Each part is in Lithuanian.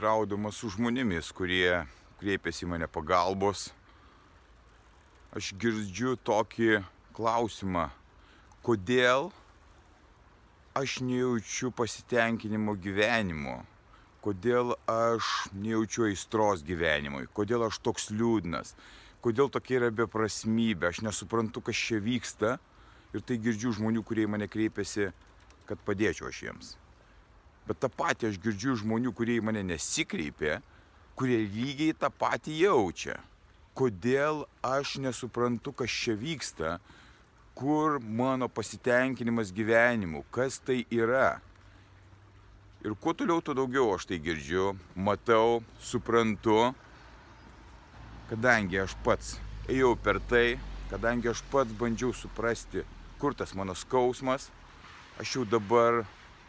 Bendraudamas su žmonėmis, kurie kreipiasi mane pagalbos, aš girdžiu tokį klausimą, kodėl aš nejaučiu pasitenkinimo gyvenimu, kodėl aš nejaučiu aistros gyvenimui, kodėl aš toks liūdnas, kodėl tokia yra beprasmybė, aš nesuprantu, kas čia vyksta. Ir tai girdžiu žmonių, kurie į mane kreipiasi, kad padėčiau aš jiems. Bet tą patį aš girdžiu žmonių, kurie į mane nesikreipė, kurie lygiai tą patį jaučia. Kodėl aš nesuprantu, kas čia vyksta, kur mano pasitenkinimas gyvenimu, kas tai yra. Ir kuo toliau, tuo daugiau aš tai girdžiu, matau, suprantu, kadangi aš pats ėjau per tai, kadangi aš pats bandžiau suprasti, kur tas mano skausmas, aš jau dabar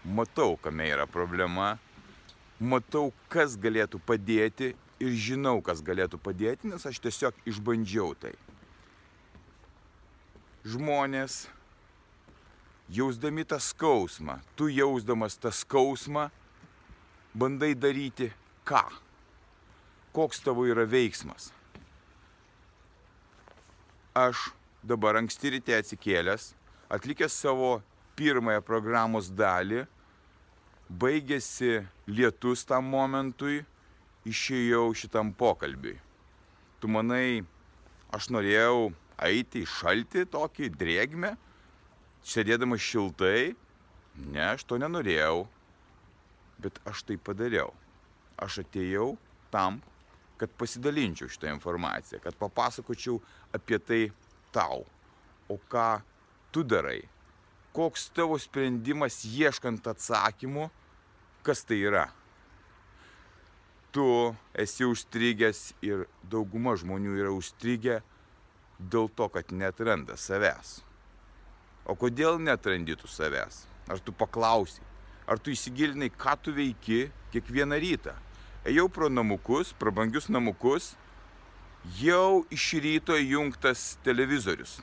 matau, kame yra problema, matau, kas galėtų padėti ir žinau, kas galėtų padėti, nes aš tiesiog išbandžiau tai. Žmonės, jausdami tą skausmą, tu jausdamas tą skausmą, bandai daryti ką? Koks tavo yra veiksmas? Aš dabar anksti ryte atsikėlęs, atlikęs savo pirmąją programos dalį, baigėsi lietus tam momentui, išėjau šitam pokalbiui. Tu manai, aš norėjau eiti į šaltį tokį drėgmę, sėdėdamas šiltai? Ne, aš to nenorėjau, bet aš tai padariau. Aš atėjau tam, kad pasidalinčiau šitą informaciją, kad papasakočiau apie tai tau. O ką tu darai? Koks tavo sprendimas ieškant atsakymų, kas tai yra. Tu esi užstrigęs ir dauguma žmonių yra užstrigę dėl to, kad netranda savęs. O kodėl netrandytų savęs? Ar tu paklausai? Ar tu įsigilinai, ką tu veiki kiekvieną rytą? Ejau pro namukus, prabangius namukus, jau iš ryto įjungtas televizorius.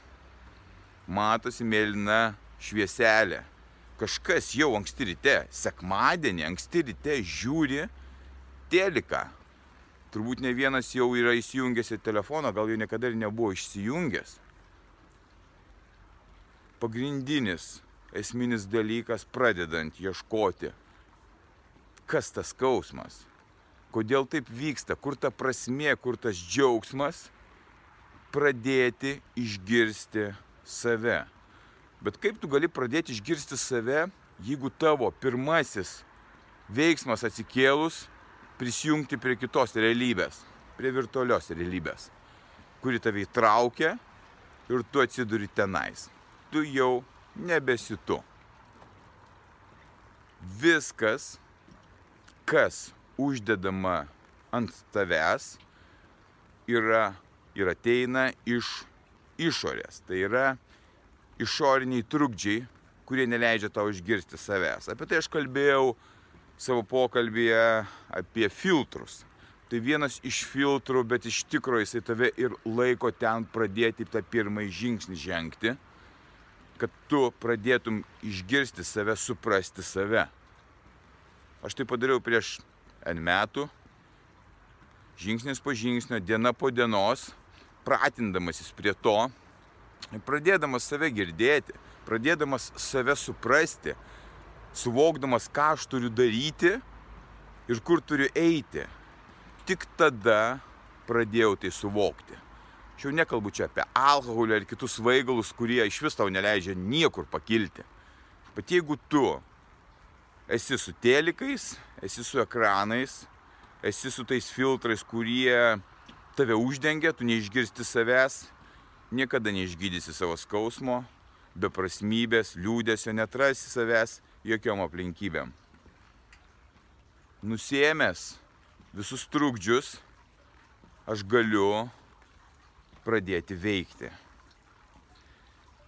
Matosi mėlyna švieselė. Kažkas jau anksti ryte, sekmadienį anksti ryte žiūri teliką. Turbūt ne vienas jau yra įsijungęs į telefoną, gal jau niekada ir nebuvo išsijungęs. Pagrindinis esminis dalykas pradedant ieškoti, kas tas skausmas, kodėl taip vyksta, kur ta prasmė, kur tas džiaugsmas, pradėti išgirsti save. Bet kaip tu gali pradėti išgirsti save, jeigu tavo pirmasis veiksmas atsikėlus prisijungti prie kitos realybės, prie virtualios realybės, kuri tave įtraukia ir tu atsiduri tenais. Tu jau nebesi tu. Viskas, kas uždedama ant tavęs, yra ir ateina iš išorės. Tai yra išoriniai trukdžiai, kurie neleidžia tau išgirsti savęs. Apie tai aš kalbėjau savo pokalbėje apie filtrus. Tai vienas iš filtrų, bet iš tikrųjų jisai tave ir laiko ten pradėti tą pirmąjį žingsnį žengti, kad tu pradėtum išgirsti save, suprasti save. Aš tai padariau prieš N metų, žingsnis po žingsnio, diena po dienos, pratindamasis prie to, pradėdamas save girdėti, pradėdamas save suprasti, suvokdamas, ką aš turiu daryti ir kur turiu eiti, tik tada pradėjau tai suvokti. Aš jau nekalbu čia apie alkoholį ar kitus vaigalus, kurie iš vis tau neleidžia niekur pakilti. Bet jeigu tu esi su telikais, esi su ekranais, esi su tais filtrais, kurie tave uždengia, tu neišgirsti savęs, niekada neišgydysi savo skausmo, beprasmybės, liūdėsio, netrasi savęs jokiom aplinkybėm. Nusiemęs visus trukdžius, aš galiu pradėti veikti.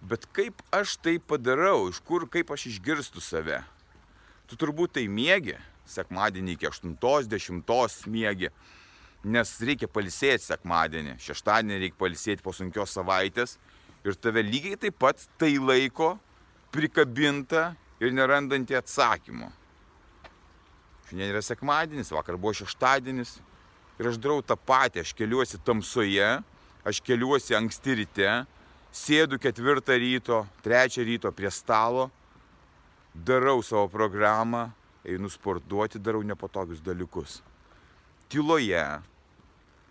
Bet kaip aš tai padarau, iš kur, kaip aš išgirstu save? Tu turbūt tai mėgi, sekmadienį iki 8-10 mėgi, nes reikia palisėti sekmadienį, šeštadienį reikia palisėti po sunkios savaitės ir tave lygiai taip pat tai laiko prikabinta ir nerandantį atsakymų. Šiandien yra sekmadienis, vakar buvo šeštadienis ir aš darau tą patį, aš keliuosi tamsoje, aš keliuosi anksti ryte, sėdu ketvirtą ryto, trečią ryto prie stalo, darau savo programą, einu sportuoti, darau nepatogius dalykus. Tyloje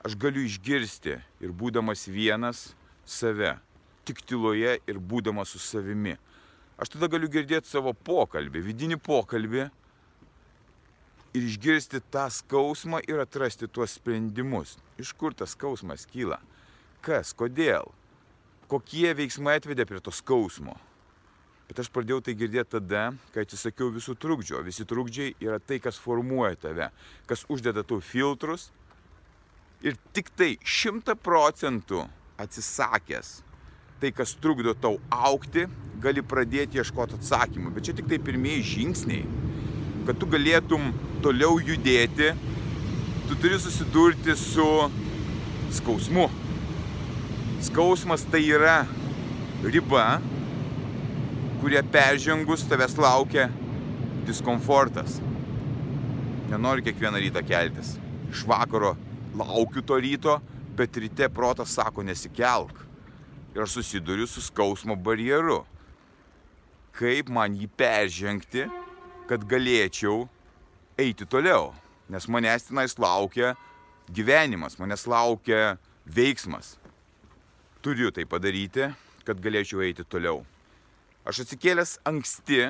aš galiu išgirsti ir būdamas vienas save, tik tyloje ir būdamas su savimi. Aš tada galiu girdėti savo pokalbį, vidinį pokalbį ir išgirsti tą skausmą ir atrasti tuos sprendimus. Iš kur tas skausmas kyla? Kas, kodėl? kokie veiksmai atvedė prie to skausmo. Bet aš pradėjau tai girdėti tada, kai atsisakiau visų trukdžių. Visi trukdžiai yra tai, kas formuoja tave, kas uždeda tau filtrus. Ir tik tai šimta procentų atsisakęs tai, kas trukdo tau aukti, gali pradėti ieškoti atsakymų. Bet čia tik tai pirmieji žingsniai. Kad tu galėtum toliau judėti, tu turi susidurti su skausmu. Skausmas tai yra riba, kurie peržengus tavęs laukia diskomfortas. Nenoriu kiekvieną rytą keltis. Iš vakaro laukiu to ryto, bet ryte protas sako nesikelk. Ir aš susiduriu su skausmo barjeru. Kaip man jį peržengti, kad galėčiau eiti toliau. Nes manęs tenais laukia gyvenimas, manęs laukia veiksmas turiu tai padaryti, kad galėčiau eiti toliau. Aš atsikėlęs anksti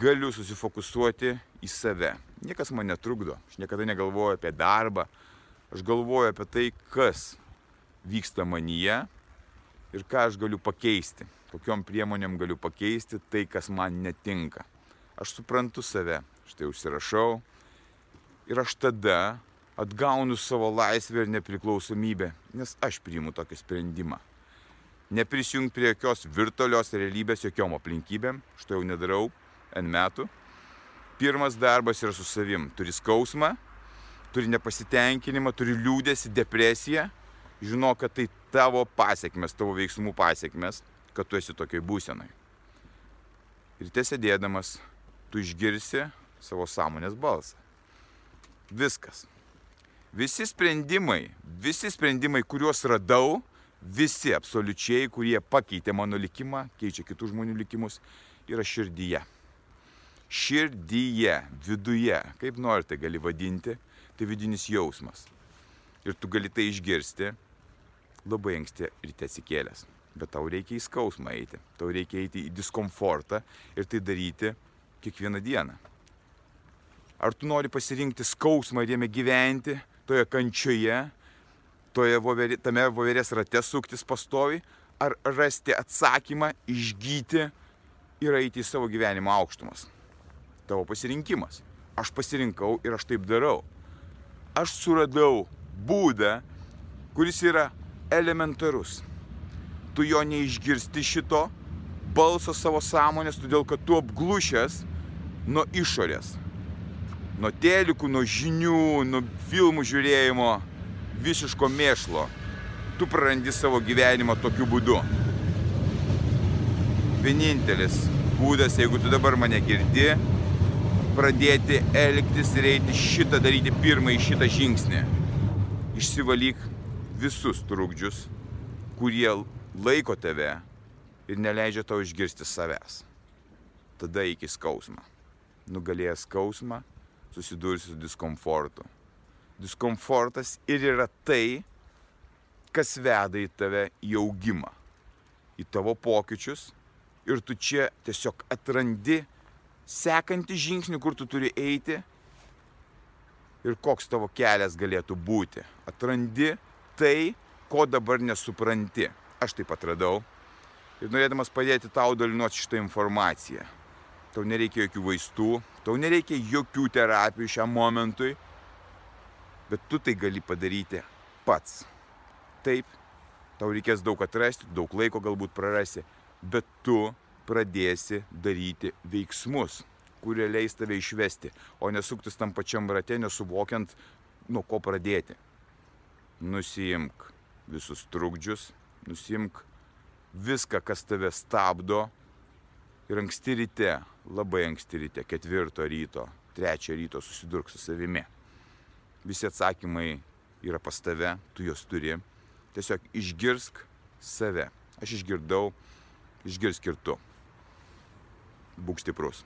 galiu susifokusuoti į save. Niekas man netrukdo. Aš niekada negalvoju apie darbą. Aš galvoju apie tai, kas vyksta manyje ir ką aš galiu pakeisti. Kokiom priemonėm galiu pakeisti tai, kas man netinka. Aš suprantu save. Štai užsirašau. Ir aš tada atgaunu savo laisvę ir nepriklausomybę, nes aš priimu tokį sprendimą. Neprisijungti prie jokios virtualios realybės, jokiom aplinkybėm, štai jau nedarau N metų. Pirmas darbas yra su savim. Turi skausmą, turi nepasitenkinimą, turi liūdėsi, depresiją. Žinok, kad tai tavo pasiekmes, tavo veiksmų pasiekmes, kad tu esi tokiai būsenai. Ir tiesėdėdamas, tu išgirsi savo sąmonės balsą. Viskas. Visi sprendimai, visi sprendimai, kuriuos radau, visi absoliučiai, kurie pakeitė mano likimą, keičia kitų žmonių likimus, yra širdyje. Širdyje, viduje, kaip norite gali vadinti, tai vidinis jausmas. Ir tu gali tai išgirsti labai anksti ryte atsikėlęs. Bet tau reikia į skausmą eiti, tau reikia eiti į diskomfortą ir tai daryti kiekvieną dieną. Ar tu nori pasirinkti skausmą ir jame gyventi, toje kančioje, toje voverė, tame voverės rate suktis pastovi, ar rasti atsakymą, išgyti ir eiti į savo gyvenimo aukštumas. Tavo pasirinkimas. Aš pasirinkau ir aš taip darau. Aš suradau būdą, kuris yra elementarus. Tu jo neišgirsti šito balso savo sąmonės, todėl kad tu apglušęs nuo išorės nuo telikų, nuo žinių, nuo filmų žiūrėjimo, visiško mėšlo. Tu prarandi savo gyvenimą tokiu būdu. Vienintelis būdas, jeigu tu dabar mane girdi, pradėti elgtis ir eiti šitą daryti pirmąjį šitą žingsnį. Išsivalyk visus trukdžius, kurie laiko tave ir neleidžia tau išgirsti savęs. Tada iki skausmą. Nugalėjęs skausmą, susidursi su diskomfortu. Diskomfortas ir yra tai, kas veda į tave į augimą, į tavo pokyčius ir tu čia tiesiog atrandi sekantį žingsnį, kur tu turi eiti ir koks tavo kelias galėtų būti. Atrandi tai, ko dabar nesupranti. Aš taip atradau ir norėdamas padėti tau dalinuoti šitą informaciją tau nereikia jokių vaistų, tau nereikia jokių terapijų šiam momentui. Bet tu tai gali padaryti pats. Taip, tau reikės daug atrasti, daug laiko galbūt prarasi, bet tu pradėsi daryti veiksmus, kurie leis tave išvesti, o nesuktis tam pačiam rate, nesuvokiant, nuo ko pradėti. Nusimk visus trukdžius, nusimk viską, kas tave stabdo ir anksti ryte, labai anksti ryte, ketvirto ryto, trečio ryto susidurk su savimi. Visi atsakymai yra pas tave, tu juos turi. Tiesiog išgirsk save. Aš išgirdau, išgirsk ir tu. Būk stiprus.